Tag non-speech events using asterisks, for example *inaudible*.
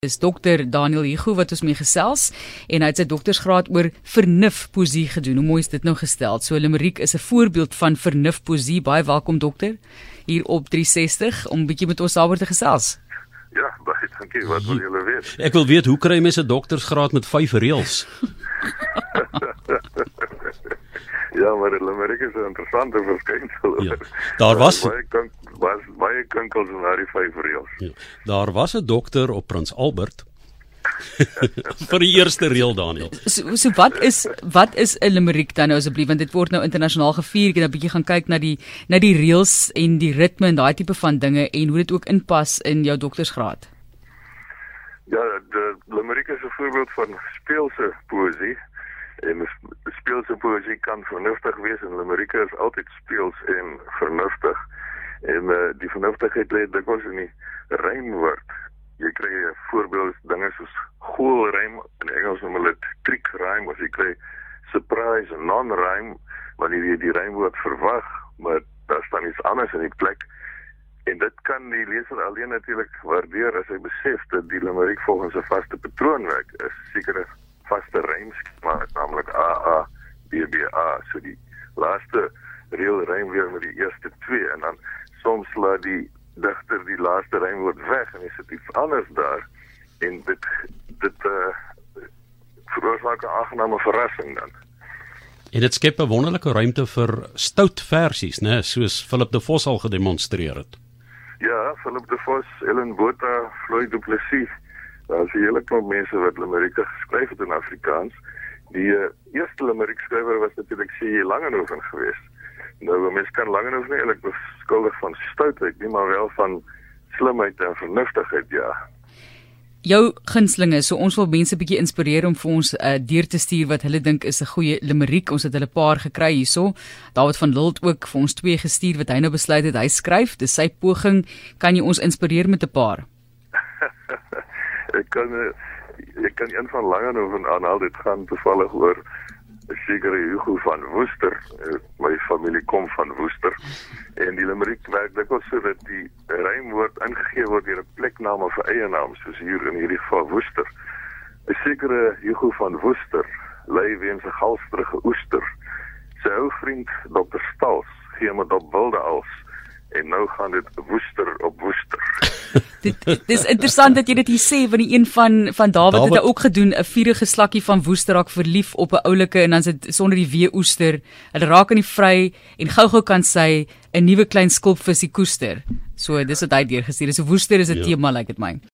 Dis dokter Daniel Hugo wat ons mee gesels en hy het sy doktorsgraad oor vernuf poesie gedoen. Hoe mooi is dit nou gestel? So Limerick is 'n voorbeeld van vernuf poesie. Baie welkom dokter hier op 360 om 'n bietjie met ons daaroor te gesels. Ja, baie dankie. Wat wil julle weet? Ek wil weet hoe kry mense 'n doktorsgraad met 5 reëls? *laughs* ja, maar Limerick is 'n interessante verskynsel. Ja. Daar was baie kan was baie kinkels in daardie vyf reëls. Ja. Daar was 'n dokter op Prins Albert *laughs* vir die eerste reël Daniel. So, so wat is wat is 'n limerick dan nou asseblief want dit word nou internasionaal gevier. Ek het 'n bietjie gaan kyk na die na die reëls en die ritme en daai tipe van dinge en hoe dit ook inpas in jou doktorsgraad. Ja, die limerick is 'n voorbeeld van speelse poësie. En speelse poësie kan vernuftig wees en limerick is altyd speels en vernuftig. En uh, die vernuftigheid lê dikwels in die rymwoord. Jy kry 'n voorbeeld dinge soos goalrym in Engels noem hulle trick rhyme of jy kry surprise en non-rhyme wanneer jy die rymwoord verwag, maar daar staan iets anders in die plek. En dit kan die leser alleen natuurlik waardeer as hy besef dat die limerick volgens 'n vaste patroon werk. 'n Sekere vaste rymskema, naamlik AA, BBA, so die laaste reël rym weer met die eerste twee en dan soms laat die digter die laaste rymwoord weg en hy sit iets anders daar en dit dit uh veroorsaak 'n aangename verrassing dan. En dit skep 'n wonderlike ruimte vir stout versies, né, soos Philip de Vos al gedemonstreer het. Ja, Philip de Vos, Ellen Botha, Floyd Du Plessis. Daar is 'n hele klomp mense wat limerieke geskryf het in Afrikaans. Die uh, eerste limeriek skrywer was natuurlik C.J. Langehoven geweest. Nou, mens kan nie eintlik beskuldig van stoutheid nie, maar wel van slimheid en vernuftigheid, ja. Jou gunstelinge, so ons wil mense bietjie inspireer om vir ons 'n uh, deur te stuur wat hulle dink is 'n goeie limeriek. Ons het hulle paar gekry hierso. David van Lilt ook vir ons twee gestuur wat hy nou besluit het hy skryf. Dis sy poging. Kan jy ons inspireer met 'n paar? Kan ek kan een van Langehoven aanhaal. Dit gaan toevallig oor 'n sekere Hugo van Woester. My familie kom van Woester. En die limerick werk dikwels so dat die rymwoord ingegee word deur 'n pleknaam of 'n eienaam, soos hier in hierdie geval Woester. 'n Sekere Hugo van Woester lei weens 'n galstrige oester. Sy ou vriend Dr. Stals gee hom op wilde als en nou gaan dit woester op woester. Dit dis interessant dat jy dit hier sê want die een van van Dawid het ook gedoen 'n vierige slakkie van woester raak verlief op 'n oulike en dan sit sonder die wee oester. Hulle raak aan die vry en gou-gou kan sy 'n nuwe klein skulpvisie koester. So dis wat hy deurgestuur. Dis 'n woester is 'n ja. tema lyk like dit my.